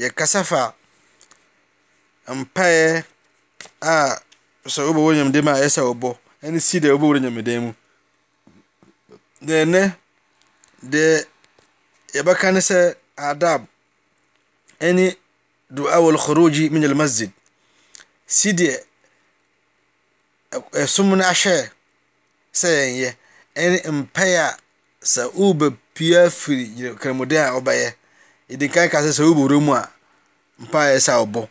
Yɛkasa fa mpaeɛ a sɛ wobɔ wɔ Nyame dɛm a ɛsɛ wobɔ ɛne si dɛ wobɔ wɔ Nyame dɛm mu. Dɛ nɛ dɛ yɛbɛka ne sɛ adab ɛne do awɔl kɔrɔgyi menyɛl masjid si deɛ. Ɛsom no ahwɛ sɛ yɛnyɛ ɛne mpae a sɛ wobɛpia firi kramoden a wobɛyɛ. Yɛdi kan ka sɛ sɛ wobɔ wura mu a mpae a ɛsɛ a wobɔ.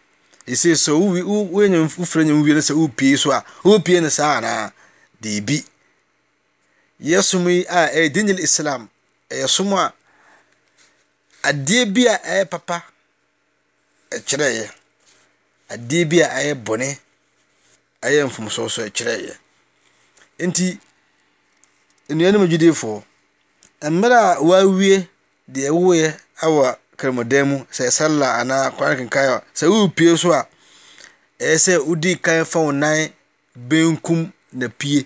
Ɛsɛ sɛ wowi wo wonya wofiri nyɛ wowie no sɛ wopie so a wopie no saa anaa? Deebi. Yɛ som yi a ɛyɛ dinil Islam ɛyɛ som a adeɛ bi a ɛyɛ papa. ɛkyerɛ yɛ. Adeɛ bi a ayɛ bɔne, ayɛ mfomsoɔ nso ɛkyerɛ yɛ. Enti, anuanom agyidifoɔ, mmerɛ a woawie deɛ woyɛ wɔ kramodan mu, sɛ salla anaa koran kenkan a, sɛ worepue nso a, ɛyɛ sɛ wodi kan fa wo nan benkum na pue.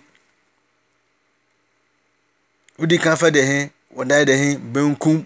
Wodi kan fa deɛ he, wo nan deɛ he benkum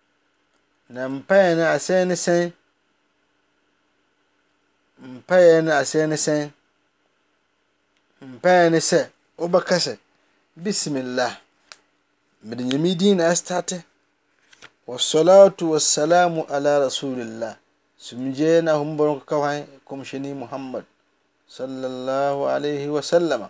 Na mpaeɛ no aseɛ ne sɛn? Mpaeɛ no aseɛ ne sɛn? Mpaeɛ ne sɛ wobɛka sɛ, Bismilla, mede Nyame din na astate, Wassalatu wassalamu ala rasulilla, sumdwoeɛ ne ahobammɔ nkɔka hwan? Kɔmhyɛni Muhammad, Sallallahu Alaihi Wasallam.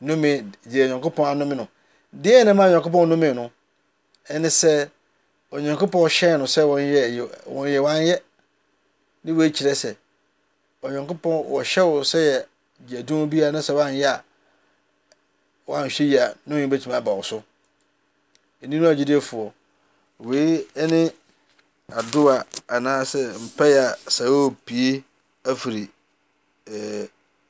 Nnome, deɛ Onyankopɔn anome no. Deɛn na ɛmaa Onyankopɔn nomee no? Ɛne sɛ, Onyankopɔn hyɛɛ no sɛ wɔnyɛ ɛyi, wɔnyɛ, wanyɛ. Ne wei kyerɛ sɛ, Onyankopɔn, wɔhyɛ wo sɛ yɛ deɛ adwuma biara na sɛ wanyɛ a, wanhwɛ yie a, nome bɛtumi aba wo so. Ɛnino agyidefoɔ, wei ne adoa anaasɛ mpaeɛ a sɛ wopie afiri ɛɛ.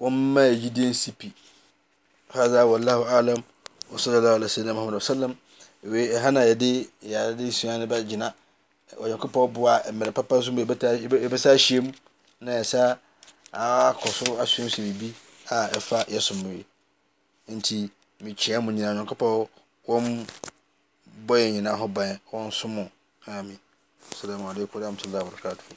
wɔmma agyidie nsi pi hadha wallahu alam wa sallallahu ala sayyidina muhammad wasallam wei ɛha na yɛde yɛade sua no bɛgyina onyankopɔn boa mmerɛ papa so mu yɛbɛsa ahyia mu na yɛsa akɔ so asuasua biribi a ɛfa yɛsom yi nti mekyia mu nyina onyankopɔn wɔn bɔ yɛn nyina ho ban wɔn so mu amin assalamu alaikum warahmatullahi wabarakatuh